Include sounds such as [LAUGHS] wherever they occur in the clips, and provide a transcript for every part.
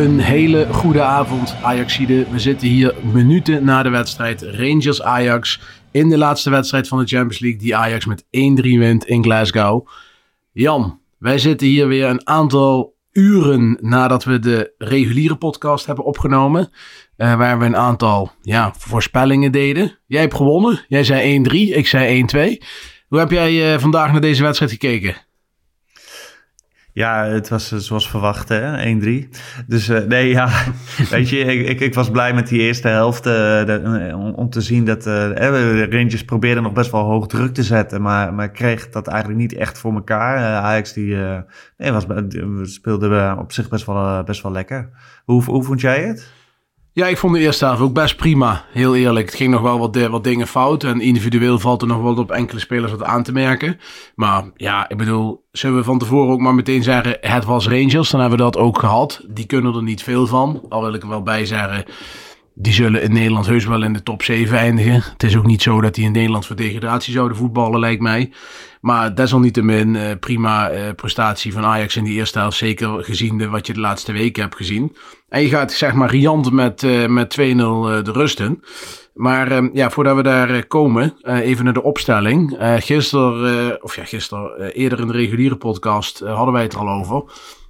Een hele goede avond, Ajaxide. We zitten hier minuten na de wedstrijd Rangers-Ajax in de laatste wedstrijd van de Champions League die Ajax met 1-3 wint in Glasgow. Jan, wij zitten hier weer een aantal uren nadat we de reguliere podcast hebben opgenomen. eh, waar we een aantal ja, voorspellingen deden. Jij hebt gewonnen. Jij zei 1-3, ik zei 1-2. Hoe heb jij eh, vandaag naar deze wedstrijd gekeken? Ja, het was eh, zoals verwacht, hè? 1-3. Dus eh, nee, ja, [LAUGHS] weet je, ik, ik, ik was blij met die eerste helft. eh, om, om te zien dat eh, de Rangers probeerden nog best wel hoog druk te zetten. Maar, maar kreeg dat eigenlijk niet echt voor elkaar. Ajax die, nee, was, speelde op zich best wel, best wel lekker. Hoe, hoe vond jij het? Ja, ik vond de eerste helft ook best prima. Heel eerlijk. Het ging nog wel wat, wat dingen fout. En individueel valt er nog wel op enkele spelers wat aan te merken. Maar ja, ik bedoel, zullen we van tevoren ook maar meteen zeggen: het was Rangers. Dan hebben we dat ook gehad. Die kunnen er niet veel van. Al wil ik er wel bij zeggen. Die zullen in Nederland heus wel in de top 7 eindigen. Het is ook niet zo dat die in Nederland voor degradatie zouden voetballen, lijkt mij. Maar desalniettemin eh, prima eh, prestatie van Ajax in die eerste helft. Zeker gezien de, wat je de laatste weken hebt gezien. En je gaat zeg maar riant met, eh, met 2-0 eh, de rust in. Maar eh, ja, voordat we daar komen, even naar de opstelling. Gisteren, of ja, gisteren, eerder in de reguliere podcast hadden wij het er al over.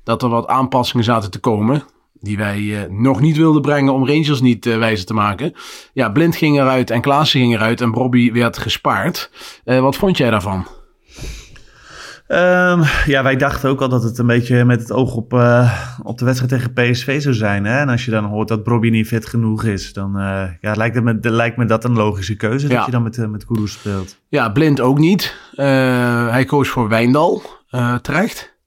Dat er wat aanpassingen zaten te komen. Die wij eh, nog niet wilden brengen om Rangers niet eh, wijzer te maken. Ja, Blind ging eruit en Klaassen ging eruit en Bobby werd gespaard. Eh, wat vond jij daarvan? Ehm, ja, wij dachten ook al dat het een beetje met het oog op, op de wedstrijd tegen PSV zou zijn. Hè? En als je dan hoort dat Bobby niet fit genoeg is, dan ja, lijkt, het me, lijkt me dat een logische keuze Ja. dat je dan met, met Kudus speelt. Ja, Blind ook niet. Hij koos voor Wijndal. Terecht.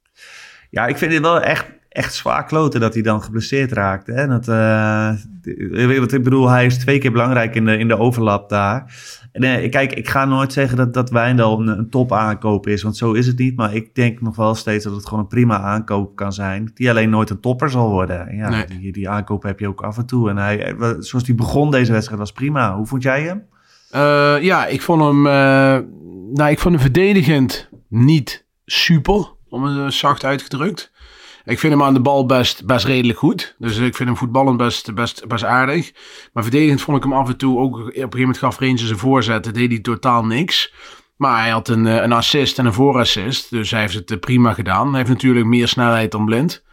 Ja, ik vind het wel echt, echt zwaar kloten dat hij dan geblesseerd raakt. Hè? Dat, eh, wat ik bedoel, hij is twee keer belangrijk in de, in de overlap daar. En, eh, kijk, ik ga nooit zeggen dat, dat Wijndal een, een top aankoop is, want zo is het niet. Maar ik denk nog wel steeds dat het gewoon een prima aankoop kan zijn. Die alleen nooit een topper zal worden. En Ja, Nee. die, die aankoop heb je ook af en toe. En hij, eh, zoals hij begon deze wedstrijd was prima. Hoe vond jij hem? Eh, ja, ik vond hem, eh, nou, ik vond hem verdedigend niet super, om het zacht uitgedrukt. Ik vind hem aan de bal best, best redelijk goed. Dus ik vind hem voetballend best, best, best aardig. Maar verdedigend vond ik hem af en toe ook... Op een gegeven moment gaf Rangers een voorzet. Deed hij totaal niks. Maar hij had een, eh, een assist en een voorassist. Dus hij heeft het eh, prima gedaan. Hij heeft natuurlijk meer snelheid dan Blind.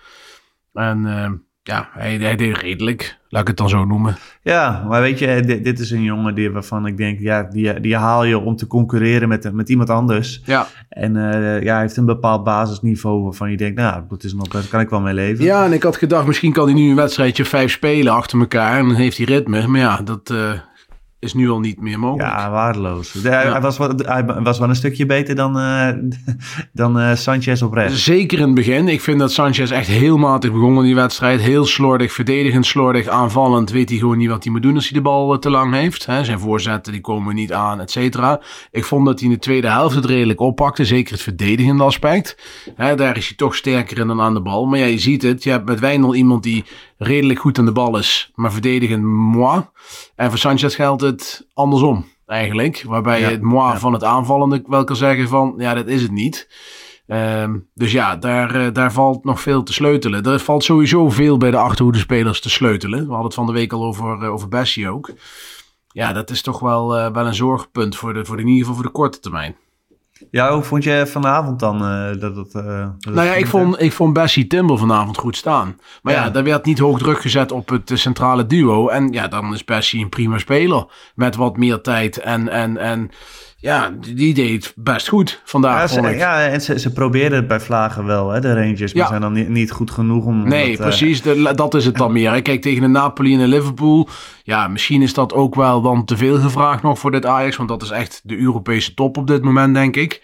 En eh, ja, hij, hij deed redelijk. Laat ik het dan zo noemen. Ja, maar weet je, dit, dit is een jongen die, waarvan ik denk, ja, die, die haal je om te concurreren met, met iemand anders. Ja, En eh, ja, hij heeft een bepaald basisniveau waarvan je denkt, nou, dat is nog best, kan ik wel mee leven. Ja, en ik had gedacht, misschien kan hij nu een wedstrijdje vijf spelen achter elkaar. En dan heeft hij ritme. Maar ja, dat eh, is nu al niet meer mogelijk. Ja, waardeloos. De- hij, Ja. hij was, wel- hij was wel een stukje beter dan, eh, [LAUGHS] dan eh, Sanchez op rechts. Zeker in het begin. Ik vind dat Sanchez echt heel matig begon in die wedstrijd. Heel slordig, verdedigend slordig, aanvallend. Weet hij gewoon niet wat hij moet doen als hij de bal te lang heeft. Zijn voorzetten die komen niet aan, et cetera. Ik vond dat hij in de tweede helft het redelijk oppakte. Zeker het verdedigende aspect. Daar is hij toch sterker in dan aan de bal. Maar ja, je ziet het. Je hebt met Wijndal iemand die redelijk goed aan de bal is. Maar verdedigend moi. En voor Sanchez geldt het andersom eigenlijk. Waarbij Ja, je het moi ja. van het aanvallende wel kan zeggen van... Ja, dat is het niet. Ehm, dus ja, daar, eh, daar valt nog veel te sleutelen. Er valt sowieso veel bij de achterhoede spelers te sleutelen. We hadden het van de week al over, uh, over Bessie ook. ja, dat is toch wel, eh, wel een zorgpunt voor, de, voor de, in ieder geval voor de korte termijn. Ja, hoe vond je vanavond dan uh, dat het... Uh, nou ja, ik vond, ik vond Bessie Timber vanavond goed staan. Maar ja. ja, daar werd niet hoog druk gezet op het centrale duo. En ja, dan is Bessie een prima speler. Met wat meer tijd en... en, en ja, die deed best goed vandaag. Ja, ze, ja en ze, ze probeerden het bij Vlagen wel, hè, de Rangers. Maar zijn dan niet, niet goed genoeg om. Nee, dat, precies. De, dat is het dan meer. Kijk, tegen de Napoli en de Liverpool. Ja, misschien is dat ook wel dan te veel gevraagd nog voor dit Ajax. Want dat is echt de Europese top op dit moment, denk ik.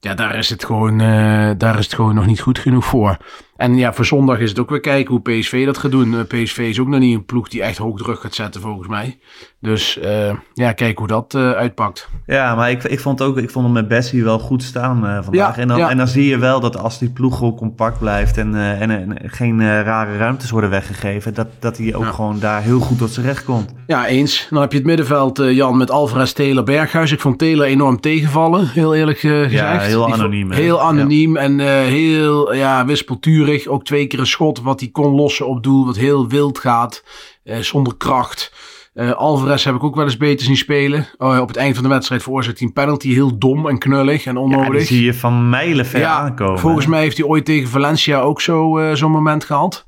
Ja, daar is het gewoon, uh, daar is het gewoon nog niet goed genoeg voor. En ja, voor zondag is het ook weer kijken hoe PSV dat gaat doen. PSV is ook nog niet een ploeg die echt hoog druk gaat zetten, volgens mij. Dus uh, ja, kijk hoe dat uh, uitpakt. Ja, maar ik, ik, vond ook, ik vond hem met Bessie wel goed staan uh, vandaag. Ja, en, dan, ja. en dan zie je wel dat als die ploeg gewoon compact blijft en, en, en, geen rare ruimtes worden weggegeven, dat, dat hij ook ja. gewoon daar heel goed tot zijn recht komt. Ja, eens. Dan heb je het middenveld, Jan, met Alvarez, Taylor, Berghuis. Ik vond Taylor enorm tegenvallen, heel eerlijk gezegd. Ja, heel anoniem. Heel anoniem en heel ja, wispelturig. Ook twee keer een schot wat hij kon lossen op doel, wat heel wild gaat, zonder kracht. Uh, Alvarez heb ik ook wel eens beter zien spelen. Oh, op het eind van de wedstrijd veroorzaakt hij een penalty. Heel dom en knullig en onnodig. Ja, die zie je van mijlen ver ja, aankomen. Volgens mij heeft hij ooit tegen Valencia ook zo, uh, zo'n moment gehad.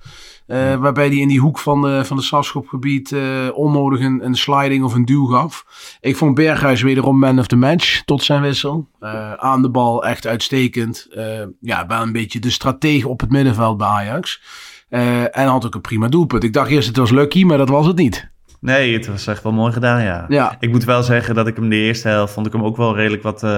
Uh, waarbij hij in die hoek van de, van de strafschopgebied onnodig een, een, sliding of een duw gaf. Ik vond Berghuis wederom man of the match tot zijn wissel. aan de bal echt uitstekend. ja, wel een beetje de stratege op het middenveld bij Ajax. en had ook een prima doelpunt. Ik dacht eerst het was lucky, maar dat was het niet. Nee, het was echt wel mooi gedaan, ja. ja. Ik moet wel zeggen dat ik hem de eerste helft vond ik hem ook wel redelijk wat... Uh,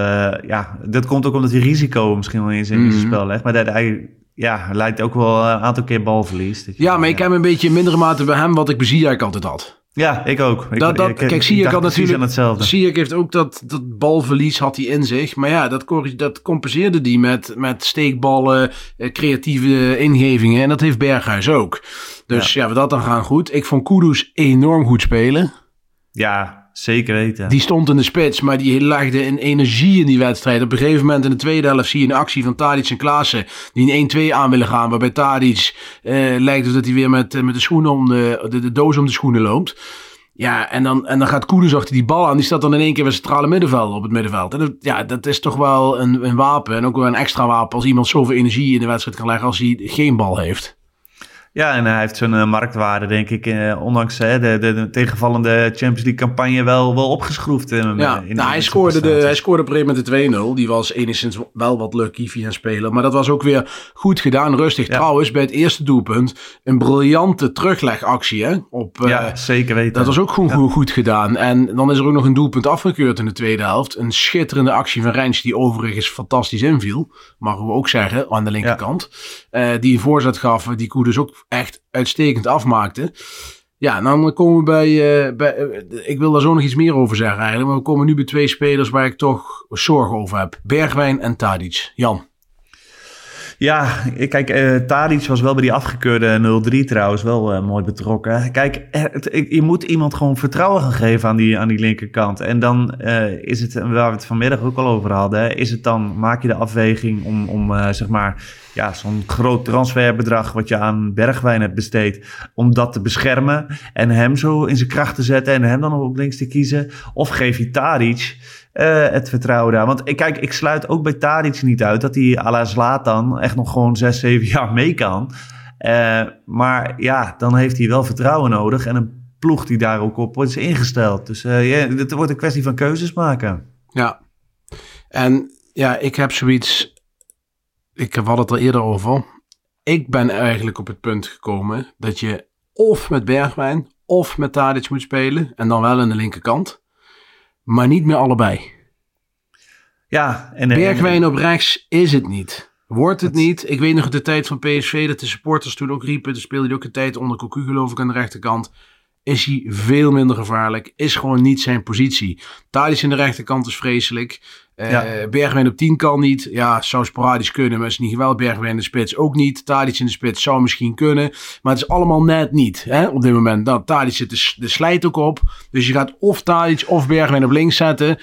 ja, dat komt ook omdat hij risico misschien wel in zijn, mm -hmm. spel legt. Maar dat hij ja, lijkt ook wel een aantal keer balverlies. Ja, maar ik heb een beetje in mindere mate bij hem wat ik bij Ziyech altijd had. Ja, ik ook. Ik, dat, dat, ik, kijk, Ziyech had natuurlijk... Ziyech heeft ook dat, dat balverlies had hij in zich. Maar ja, dat, dat compenseerde hij met, met steekballen, creatieve ingevingen. En dat heeft Berghuis ook. Dus ja, ja dat dan gaan goed. Ik vond Kudus enorm goed spelen. Ja, zeker weten. Die stond in de spits, maar die legde een energie in die wedstrijd. Op een gegeven moment in de tweede helft zie je een actie van Tadic en Klaassen... die een 1-2 aan willen gaan, waarbij Tadic uh, lijkt dat hij weer met, met de, schoenen om de, de, doos om de schoenen loopt... Ja, en dan, en dan gaat Koeders achter die bal aan. Die staat dan in één keer bij centrale middenveld op het middenveld. En dat, ja, dat is toch wel een, een wapen. En ook wel een extra wapen als iemand zoveel energie in de wedstrijd kan leggen als hij geen bal heeft. Ja, en hij heeft zijn uh, marktwaarde, denk ik, uh, ondanks uh, de, de, de, tegenvallende Champions League campagne wel, wel opgeschroefd. ja, in, nou, in hij, scoorde de, hij scoorde op een gegeven moment de 2-0. Die was enigszins wel wat lucky via spelen. Maar dat was ook weer goed gedaan, rustig. Ja. Trouwens, bij het eerste doelpunt een briljante teruglegactie. Hè, op, ja, zeker weten. Dat was ook goed, ja. goed, goed gedaan. En dan is er ook nog een doelpunt afgekeurd in de tweede helft. Een schitterende actie van Rijns, die overigens fantastisch inviel. Mogen we ook zeggen, aan de linkerkant. die een voorzet gaf, die Koe dus ook echt uitstekend afmaakte. Ja, dan komen we bij, uh, bij uh, ik wil daar zo nog iets meer over zeggen eigenlijk, maar we komen nu bij twee spelers waar ik toch zorgen over heb. Bergwijn en Tadic. Jan. Ja, kijk, uh, Tadic was wel bij die afgekeurde 0-3 trouwens wel mooi betrokken. Kijk, je moet iemand gewoon vertrouwen gaan geven aan die, aan die linkerkant. En dan is het, waar we het vanmiddag ook al over hadden, is het dan, maak je de afweging om, om zeg maar, ja, zo'n groot transferbedrag wat je aan Bergwijn hebt besteed, om dat te beschermen en hem zo in zijn kracht te zetten en hem dan op links te kiezen. Of geef je Tadic uh, het vertrouwen daar. Want kijk, ik sluit ook bij Tadic niet uit dat hij à la Zlatan echt nog gewoon 6, 7 jaar mee kan. Uh, maar ja, dan heeft hij wel vertrouwen nodig en een ploeg die daar ook op wordt ingesteld. Dus uh, het wordt een kwestie van keuzes maken. Ja, en ja, ik heb zoiets. Ik had het al eerder over. Ik ben eigenlijk op het punt gekomen dat je of met Bergwijn of met Tadic moet spelen. En dan wel aan de linkerkant maar niet meer allebei. Ja, en, Bergwijn op rechts is het niet. Wordt het niet. Ik weet nog de tijd van PSV dat de supporters toen ook riepen. Toen speelde hij ook een tijd onder Cocu geloof ik aan de rechterkant. Is hij veel minder gevaarlijk. Is gewoon niet zijn positie. Thadis in de rechterkant is vreselijk. Uh, ja. Bergwijn op 10 kan niet. Ja, zou sporadisch kunnen, maar is niet geweldig. Bergwijn in de spits ook niet. Tadic in de spits zou misschien kunnen. Maar het is allemaal net niet hè, op dit moment. Nou, Tadic zit de, de slijt ook op. Dus je gaat of Tadic of Bergwijn op links zetten.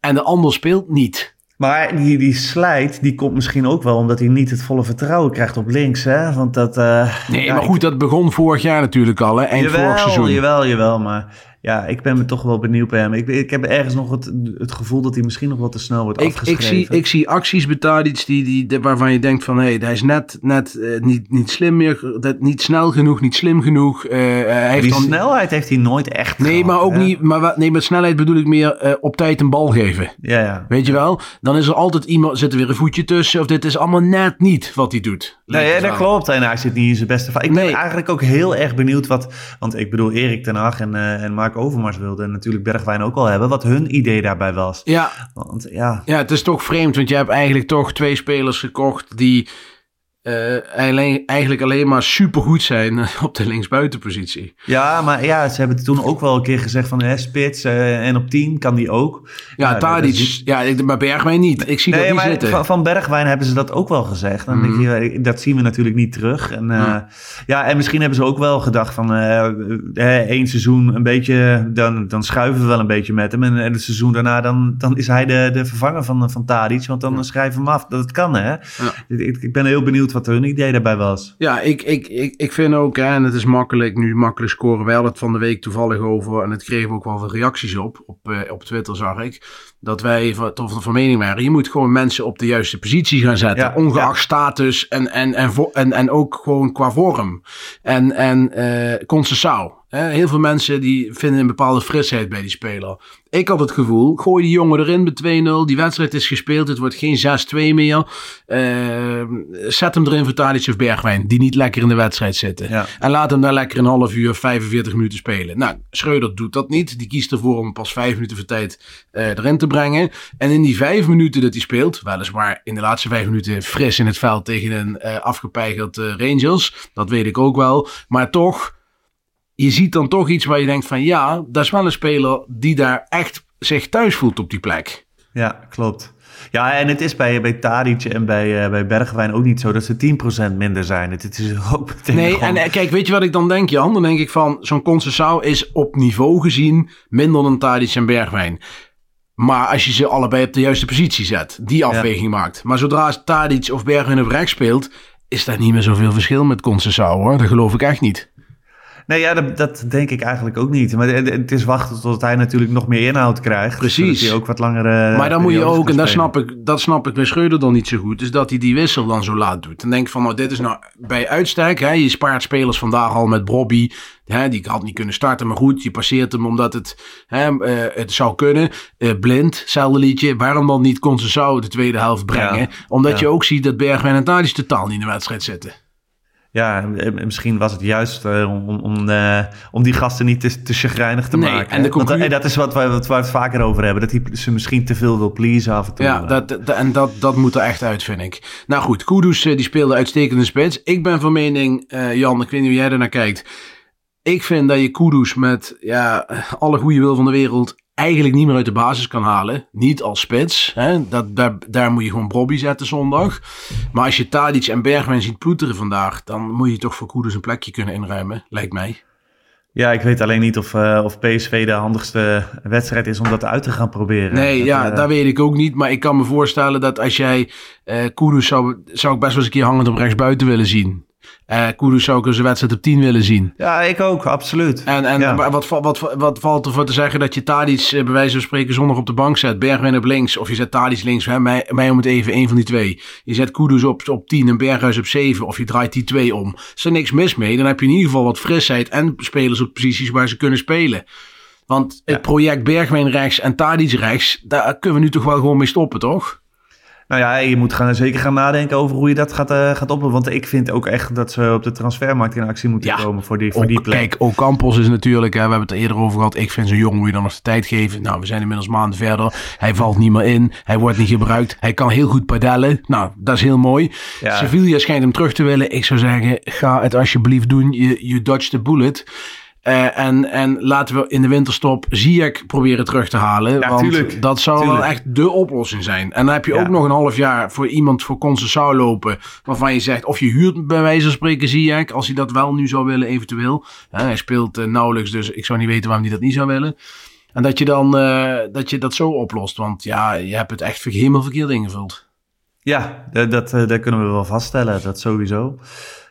En de ander speelt niet. Maar die, die slijt, die komt misschien ook wel omdat hij niet het volle vertrouwen krijgt op links. Hè? Want dat, uh, nee, ja, maar goed, dat begon vorig jaar natuurlijk al, hè? eind jawel, vorig seizoen. Jawel, jawel, maar ja, ik ben me toch wel benieuwd bij hem. Ik, ik heb ergens nog het, het gevoel dat hij misschien nog wat te snel wordt Ik, afgeschreven. ik, zie, ik zie acties betaald iets die, die, waarvan je denkt van hé, hij is net, net eh, niet, niet slim meer, dat, niet snel genoeg, niet slim genoeg. Eh, hij heeft die dan, snelheid heeft hij nooit echt nee, gehad, maar ook hè? niet, maar, nee, met snelheid bedoel ik meer op tijd een bal geven. Ja, ja. Weet je wel? Dan is er altijd iemand, zit er weer een voetje tussen. Of dit is allemaal net niet wat hij doet. Nee, ja, dat klopt. En hij zit niet in zijn beste Ik Nee. ben eigenlijk ook heel erg benieuwd wat... Want ik bedoel, Erik ten Hag en, en Mark Overmars wilden natuurlijk Bergwijn ook al hebben. Wat hun idee daarbij was. Ja, Want ja, ja, het is toch vreemd. Want je hebt eigenlijk toch twee spelers gekocht die eh, alleen, eigenlijk alleen maar supergoed zijn op de linksbuitenpositie. ja, maar ja, ze hebben toen ook wel een keer gezegd van hè, spits eh, en op 10 kan die ook. Ja, Nou, Tadic, is- ja, maar Bergwijn niet. Ik zie Nee, dat niet zitten. van, van Bergwijn hebben ze dat ook wel gezegd. Dan denk je, dat zien we natuurlijk niet terug. En, eh, Ja. ja, en misschien hebben ze ook wel gedacht van eh, eh, één seizoen een beetje, dan, dan schuiven we wel een beetje met hem. En, en het seizoen daarna, dan, dan is hij de, de vervanger van, van Tadic. Want dan schrijven we hem af. Dat kan, hè? Ik, ik ben heel benieuwd wat hun idee daarbij was. Ja, ik, ik, ik, ik vind ook, hè, en het is makkelijk, nu makkelijk scoren. Wij hadden het van de week toevallig over, en het kregen we ook wel veel reacties op, op, eh, op Twitter zag ik, dat wij van, toch van mening waren, je moet gewoon mensen op de juiste positie gaan zetten, Ja, ongeacht ja. status en, en, en, en, en ook gewoon qua vorm. En, en hè, heel veel mensen die vinden een bepaalde frisheid bij die speler. Ik had het gevoel, gooi die jongen erin met 2-0, die wedstrijd is gespeeld, het wordt geen 6-2 meer. Eh, zet hem erin voor Tadic of Bergwijn, die niet lekker in de wedstrijd zitten. Ja. En laat hem daar lekker een half uur, 45 minuten spelen. Nou, Schreuder doet dat niet. Die kiest ervoor om pas vijf minuten voor tijd eh, erin te brengen. En in die vijf minuten dat hij speelt, weliswaar in de laatste vijf minuten fris in het veld tegen een eh afgepeigerd Rangers. Dat weet ik ook wel. Maar toch, je ziet dan toch iets waar je denkt van ja, dat is wel een speler die daar echt zich thuis voelt op die plek. Ja, klopt. Ja, en het is bij, bij en bij, eh, bij Bergwijn ook niet zo dat ze 10% minder zijn. Het, het is ook meteen [LAUGHS] Nee, gewoon- en eh, kijk, weet je wat ik dan denk, Jan? Dan denk ik van, zo'n Conceição is op niveau gezien minder dan Tadic en Bergwijn. Maar als je ze allebei op de juiste positie zet, die afweging maakt. Maar zodra Tadic of Bergwijn op rechts speelt, is daar niet meer zoveel verschil met Conceição, hoor. Dat geloof ik echt niet. Nee, ja, dat, dat denk ik eigenlijk ook niet. Maar het, is wachten tot hij natuurlijk nog meer inhoud krijgt. Precies. Zodat hij ook wat langere maar dan moet je ook, en dat snap, ik, dat snap ik bij Schreuder dan niet zo goed, is dat hij die wissel dan zo laat doet. Dan denk ik van, nou, dit is nou bij uitstek, hè, je spaart spelers vandaag al met Bobby, hè, die had niet kunnen starten, maar goed, je passeert hem omdat het, hè, eh, het zou kunnen. Eh, blind, hetzelfde liedje, waarom dan niet Conceição de tweede helft brengen? Ja. Omdat Ja. je ook ziet dat Bergwijn en Tadic totaal niet in de wedstrijd zitten. Ja, misschien was het juist eh, om, om, eh, om die gasten niet te, te chagrijnig te Nee, maken. en de? Want, eh, dat is wat we, wat het vaker over hebben. Dat hij ze misschien te veel wil pleasen af en toe. Ja, dat, dat- en dat, dat moet er echt uit, vind ik. Nou goed, Kudus die speelde uitstekende spits. Ik ben van mening, Jan, ik weet niet hoe jij er naar kijkt. Ik vind dat je Kudus met ja, alle goede wil van de wereld eigenlijk niet meer uit de basis kan halen. Niet als spits. Hè? Dat, daar, daar moet je gewoon Bobby zetten zondag. Maar als je Tadic en Bergwijn ziet ploeteren vandaag... dan moet je toch voor Kudus een plekje kunnen inruimen, lijkt mij. Ja, ik weet alleen niet of, eh, of PSV de handigste wedstrijd is om dat uit te gaan proberen. Nee, Dat, ja, eh, dat weet ik ook niet. Maar ik kan me voorstellen dat als jij Kudus zou, zou ik best wel eens een keer hangend op rechts buiten willen zien. Kudus zou ik eens een wedstrijd op 10 willen zien. Ja, ik ook, absoluut. En, en Ja. wat, va- wat, wat, valt er voor te zeggen dat je Tadic eh, bij wijze van spreken zondag op de bank zet. Bergwijn op links. Of je zet Tadic links. Hè, mij, mij om het even, één van die twee. Je zet Kudus op, op 10 en Berghuis op 7. Of je draait die twee om. Is er niks mis mee. Dan heb je in ieder geval wat frisheid en spelers op posities waar ze kunnen spelen. Want het Ja. project Bergwijn rechts en Tadic rechts, daar kunnen we nu toch wel gewoon mee stoppen, toch? Nou ja, je moet gaan, zeker gaan nadenken over hoe je dat gaat, eh gaat. Want ik vind ook echt dat ze op de transfermarkt in actie moeten Ja. komen voor die, voor Ook- die plek. Kijk, ook Campos is natuurlijk, hè, we hebben het er eerder over gehad. Ik vind zo'n jongen moet je dan nog de tijd geven. Nou, we zijn inmiddels maanden verder. Hij valt niet meer in. Hij wordt niet gebruikt. Hij kan heel goed padellen. Nou, dat is heel mooi. Ja. Sevilla schijnt hem terug te willen. Ik zou zeggen, ga het alsjeblieft doen. Je, je dodge the bullet. Eh, en, en laten we in de winterstop Ziyech proberen terug te halen. Ja, want tuurlijk. dat zou wel echt de oplossing zijn. En dan heb je Ja. ook nog een half jaar voor iemand voor Conceição lopen. Waarvan je zegt, of je huurt bij wijze van spreken Ziyech. Als hij dat wel nu zou willen, eventueel. Hij speelt eh, nauwelijks, dus ik zou niet weten waarom hij dat niet zou willen. En dat je dan eh, dat, je dat zo oplost. Want ja, je hebt het echt helemaal verkeerd ingevuld. Ja, dat, dat, dat kunnen we wel vaststellen. Dat sowieso.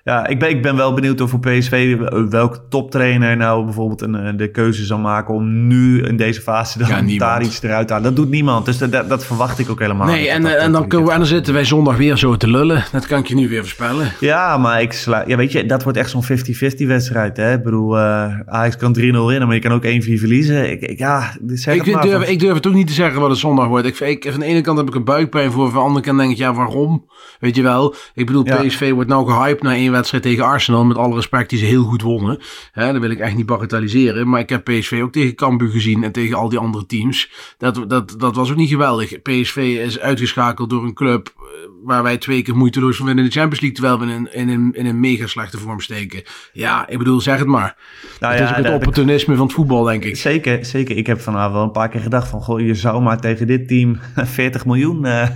Ja, ik ben, ik ben wel benieuwd of voor PSV welke toptrainer nou bijvoorbeeld een, de keuze zal maken om nu in deze fase dan Ja, daar iets eruit te halen. Dat doet niemand, dus dat, dat, verwacht ik ook helemaal Nee, niet. en, Dat eh, dat en, dan kunnen we, en dan zitten wij zondag weer zo te lullen. Dat kan ik je nu weer voorspellen. Ja, maar ik sla... ja, weet je, dat wordt echt zo'n 50-50 wedstrijd. Hè? Ik bedoel, eh Ajax kan 3-0 winnen, maar je kan ook 1-4 verliezen. Ik, ik, ja, zeg Ik het maar. durf, ik durf het ook niet te zeggen wat het zondag wordt. Ik, ik, van de ene kant heb ik een buikpijn voor, van de andere kant denk ik, ja, waarom? Weet je wel? Ik bedoel, Ja. PSV wordt nou gehyped na één wedstrijd tegen Arsenal. Met alle respect, die ze heel goed wonnen. Hè, dat wil ik echt niet bagatelliseren. Maar ik heb PSV ook tegen Cambuur gezien en tegen al die andere teams. Dat, dat, dat was ook niet geweldig. PSV is uitgeschakeld door een club eh, waar wij twee keer moeiteloos van winnen in de Champions League. Terwijl we in, een- in, een, in een mega slechte vorm steken. Ja, ik bedoel, zeg het maar. Nou het is ook het dat- opportunisme van het voetbal, denk ik. Zeker, zeker. Ik heb vanavond wel een paar keer gedacht van... Goh, je zou maar tegen dit team [LAUGHS] 40 miljoen eh [LAUGHS]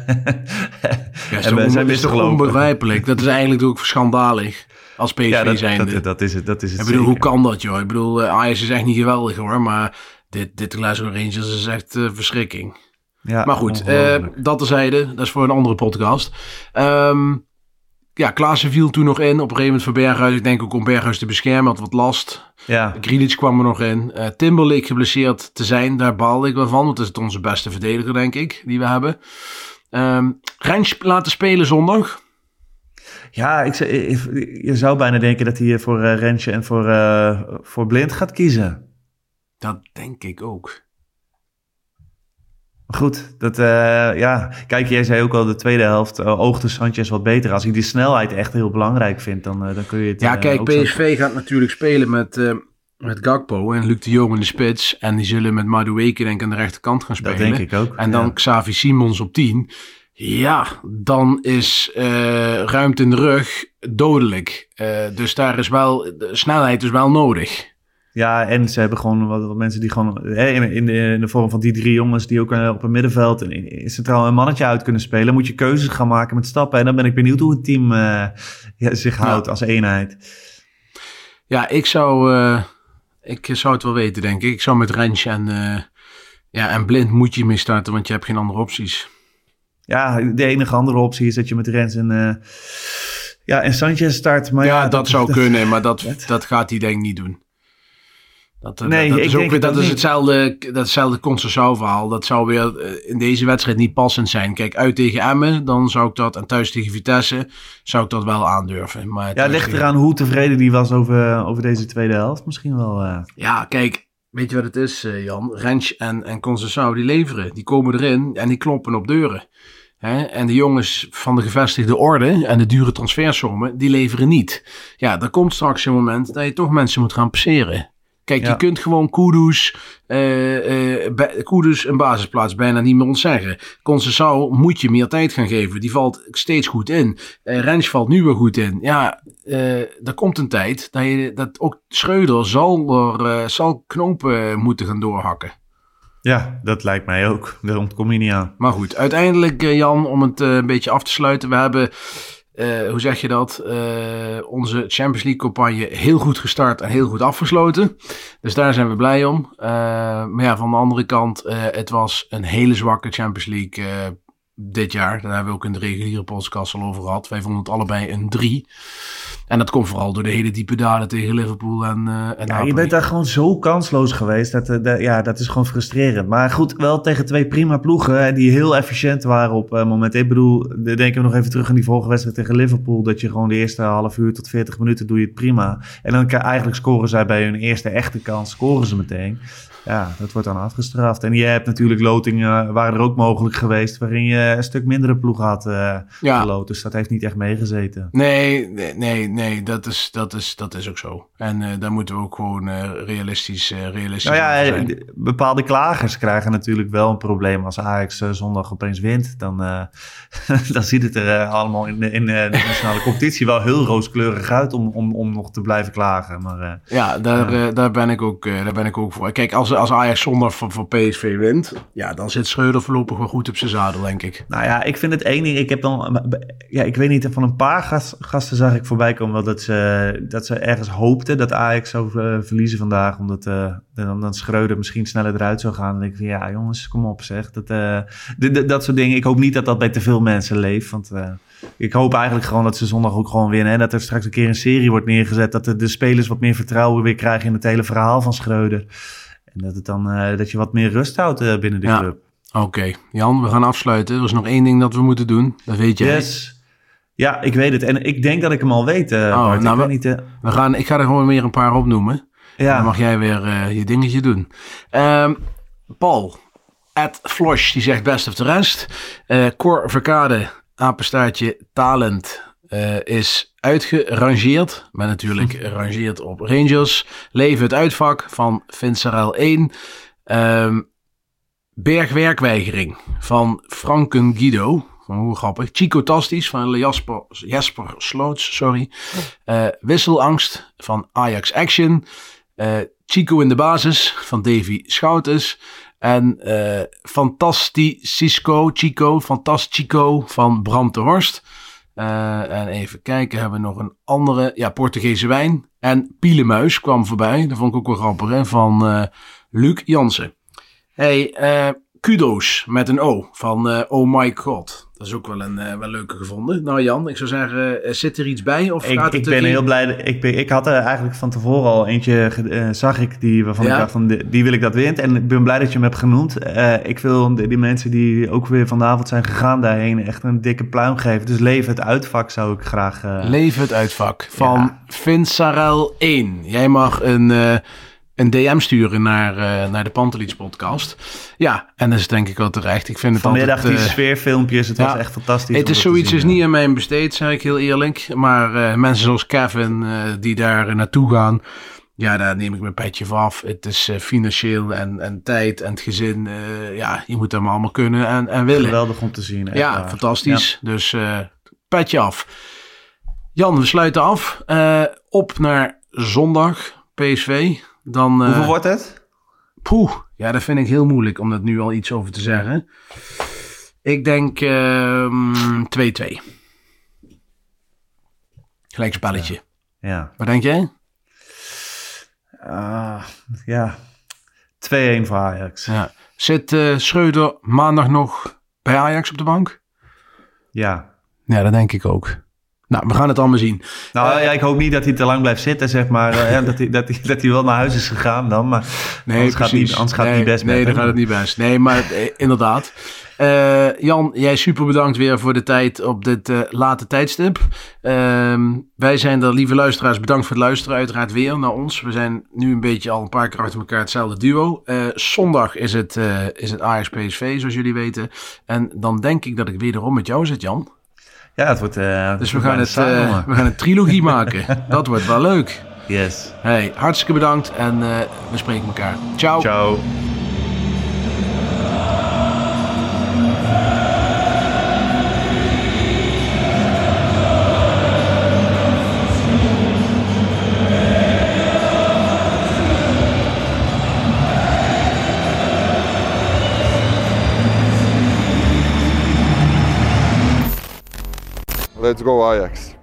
Ja, hebben- zijn is toch onbegrijpelijk? Dat is eigenlijk ook schandalig. Als PSV Ja, dat, zijnde. dat, dat is het. Dat is het ik bedoel, zeker. hoe kan dat, joh? Ik bedoel, eh, Ajax is echt niet geweldig, hoor. Maar dit, dit Glasgow Rangers is echt eh, verschrikking. Ja, maar goed, eh, ongelooflijk. dat terzijde. Dat is voor een andere podcast. Ehm ja, Klaassen viel toen nog in. Op een gegeven moment voor Berghuis. Ik denk ook om Berghuis te beschermen. Had wat last. ja. Grealish kwam er nog in. Eh Timberlake geblesseerd te zijn. Daar baalde ik wel van. Want dat is onze beste verdediger, denk ik. Die we hebben. Ehm Rens laten spelen zondag. Ja, ik, ik- je zou bijna denken dat hij voor eh, Rensje en voor, eh, voor Blind gaat kiezen. Dat denk ik ook. Maar goed, dat, eh, ja. Kijk, jij zei ook al de tweede helft uh, oogde Sanchez wat beter. Als hij die snelheid echt heel belangrijk vindt, dan, eh, dan kun je het... Ja, eh, kijk, PSV gaat natuurlijk spelen met, eh, met Gakpo en Luc de Jong in de spits. En die zullen met Madueke denk ik aan de rechterkant gaan spelen. Dat denk ik ook. En dan ja. Xavi Simons op 10. Ja, dan is eh, ruimte in de rug dodelijk. Eh, dus daar is wel, de snelheid is wel nodig. Ja, en ze hebben gewoon wat, wat mensen die gewoon hè, in, in, de, in de vorm van die drie jongens die ook eh, op een middenveld en in- in centraal een mannetje uit kunnen spelen, moet je keuzes gaan maken met stappen. En dan ben ik benieuwd hoe het team ja, zich houdt als eenheid. Ja, ik zou, ik zou het wel weten, denk ik. Ik zou met Rens en, ja, en Blind moet je mee starten, want je hebt geen andere opties. Ja, de enige andere optie is dat je met Rens en, eh, ja, en Sanchez start. Maar ja, ja, dat, zou kunnen, maar dat, [LAUGHS] dat- dat gaat hij denk ik niet doen. Dat, eh, Nee, dat, ik is ook weer, dat is hetzelfde, datzelfde verhaal. Dat zou weer eh, in deze wedstrijd niet passend zijn. Kijk, uit tegen Emmen, dan zou ik dat, en thuis tegen Vitesse, zou ik dat wel aandurven. Maar ja, ligt eraan hoe tevreden die was over, over deze tweede helft. Misschien wel. Ja, kijk, weet je wat het is, eh, Jan? Rens en, en die leveren. Die komen erin en die kloppen op deuren. En de jongens van de gevestigde orde en de dure transfersommen, die leveren niet. Ja, er komt straks een moment dat je toch mensen moet gaan passeren. Kijk, Ja. je kunt gewoon Kudus, bij- Kudus een basisplaats bijna niet meer ontzeggen. Conceição moet je meer tijd gaan geven. Die valt steeds goed in. Eh Rens valt nu weer goed in. Ja, er komt een tijd dat, je, dat ook Schreuder zal, er, zal knopen moeten gaan doorhakken. Ja, dat lijkt mij ook. Daar ontkom je niet aan. Maar goed, uiteindelijk Jan, om het een beetje af te sluiten. We hebben, eh, hoe zeg je dat, eh, onze Champions League campagne heel goed gestart en heel goed afgesloten. Dus daar zijn we blij om. Eh, maar ja, van de andere kant, het was een hele zwakke Champions League dit jaar. Daar hebben we ook in de reguliere podcast al over gehad. Wij vonden het allebei een 3. En dat komt vooral door de hele diepe dalen tegen Liverpool en, eh en Ja, je bent daar gewoon zo kansloos geweest. Dat, eh, dat- ja, dat is gewoon frustrerend. Maar goed, wel tegen twee prima ploegen die heel efficiënt waren op eh momenten. Ik bedoel, de- denken we nog even terug aan die vorige wedstrijd tegen Liverpool. Dat je gewoon de eerste half uur tot 40 minuten doe je het prima. En dan kan- eigenlijk scoren zij bij hun eerste echte kans, scoren ze meteen. Ja, dat wordt dan afgestraft. En je hebt natuurlijk lotingen, waren er ook mogelijk geweest, waarin je een stuk mindere ploeg had eh Ja. geloot. Dus dat heeft niet echt meegezeten. Nee, nee, nee, nee dat, is, dat, is, dat is ook zo. En eh, daar moeten we ook gewoon eh, realistisch, eh, realistisch Nou ja, zijn. eh, bepaalde klagers krijgen natuurlijk wel een probleem. Als Ajax eh, zondag opeens wint, dan, eh, [LAUGHS] dan ziet het er eh, allemaal in, de- in eh, de nationale competitie wel heel rooskleurig uit om, om, om nog te blijven klagen. Maar eh, Ja, daar, eh, daar, ben ik ook, eh, daar ben ik ook voor. Kijk, als, als Ajax voor, voor PSV wint, ja, dan zit Schreuder voorlopig wel goed op zijn zadel, denk ik. Nou ja, ik vind het één ding. Ik heb dan, ja, ik weet niet, van een paar gast, gasten zag ik voorbij komen dat ze, dat ze ergens hoopten dat Ajax zou uh, verliezen vandaag, omdat uh, dan, dan Schreuder misschien sneller eruit zou gaan. Denk ik van, ja jongens, kom op zeg. Dat, uh, dat soort dingen. Ik hoop niet dat dat bij te veel mensen leeft, want ik hoop eigenlijk gewoon dat ze zondag ook gewoon winnen. En dat er straks een keer een serie wordt neergezet. Dat de, de spelers wat meer vertrouwen weer krijgen in het hele verhaal van Schreuder. En dat, het dan, uh, dat je wat meer rust houdt uh, binnen de ja. club. Oké, okay. Jan, we gaan afsluiten. Er is nog één ding dat we moeten doen. Dat weet jij. Yes. Ja, ik weet het. En ik denk dat ik hem al weet. Uh, oh, nou, ik, we, niet, we gaan, ik ga er gewoon weer een paar opnoemen. Ja. Dan mag jij weer je dingetje doen. Um, Paul, Ed Flosh, die zegt best of de rest. Cor Verkade, apenstaartje talent uh, is uitgerangeerd. Maar natuurlijk [LAUGHS] gerangeerd op Rangers. Leven het uitvak van Vincent 1. Um, Bergwerkweigering van Franken Guido. Van hoe grappig. Chico Tasties van Jasper, Jasper Sloots, sorry. Uh, wisselangst van Ajax Action. Uh, Chico in de basis van Davy Schoutes. En uh, Fantasticisco Chico, Fantastico van Bram de Horst. Uh, en even kijken, hebben we nog een andere. Ja, Portugese wijn. En Pielemuis kwam voorbij. Dat vond ik ook wel grappig, hè, van uh, Luc Jansen. Hey, uh, kudo's met een O van Oh My God. Dat is ook wel een uh, wel leuke gevonden. Nou Jan, ik zou zeggen, uh, zit er iets bij? Of ik, gaat ik het ben heel blij. Ik, ben, ik had er eigenlijk van tevoren al eentje, uh, zag ik, die, waarvan ja? ik dacht van, die, die, wil ik dat wint. En ik ben blij dat je hem hebt genoemd. ik wil die, die, mensen die ook weer vanavond zijn gegaan daarheen echt een dikke pluim geven. Dus Leven het uitvak zou ik graag... Leven het uitvak van ja. Vinsarel 1. Jij mag een een DM sturen naar, uh, naar de Pantelits podcast. Ja, en dat is denk ik wel terecht. Ik vind het Vanmiddag altijd, die uh, sfeerfilmpjes, het ja, was echt fantastisch. Het is zoiets is niet aan mij besteed, zeg ik heel eerlijk. Maar uh, mensen zoals Kevin, die daar naartoe gaan... Ja, daar neem ik mijn petje van af. Het is financieel en, en tijd en het gezin. ja, je moet hem allemaal kunnen en, en willen. Geweldig om te zien. Ja, fantastisch. Ja. Dus petje af. Jan, we sluiten af. op naar zondag, PSV. Dan, uh, Hoeveel wordt het? Poeh, ja, dat vind ik heel moeilijk om dat nu al iets over te zeggen. Ik denk 2-2. Uh, Gelijk spelletje. Ja. ja. Wat denk jij? Uh, ja, 2-1 voor Ajax. Ja. Zit uh, Schreuder maandag nog bij Ajax op de bank? Ja. Ja, dat denk ik ook. Nou, we gaan het allemaal zien. Nou uh, ja, ik hoop niet dat hij te lang blijft zitten, zeg maar. Uh, dat, hij, dat, hij, dat hij wel naar huis is gegaan dan. Maar nee, anders gaat, niet, anders gaat nee, het niet best Nee, met dan gaat het niet best. Nee, maar eh, inderdaad. Uh, Jan, jij super bedankt weer voor de tijd op dit uh, late tijdstip. Uh, wij zijn er, lieve luisteraars, bedankt voor het luisteren. Uiteraard weer naar ons. We zijn nu een beetje al een paar keer achter elkaar hetzelfde duo. Zondag is het, is het Ajax PSV, zoals jullie weten. En dan denk ik dat ik wederom met jou zit, Jan. Ja, het wordt. Uh, dus we gaan, het, uh, we gaan een trilogie [LAUGHS] maken. Dat wordt wel leuk. Yes. Hey, hartstikke bedankt en uh, we spreken elkaar. Ciao. Ciao. Let's go Ajax.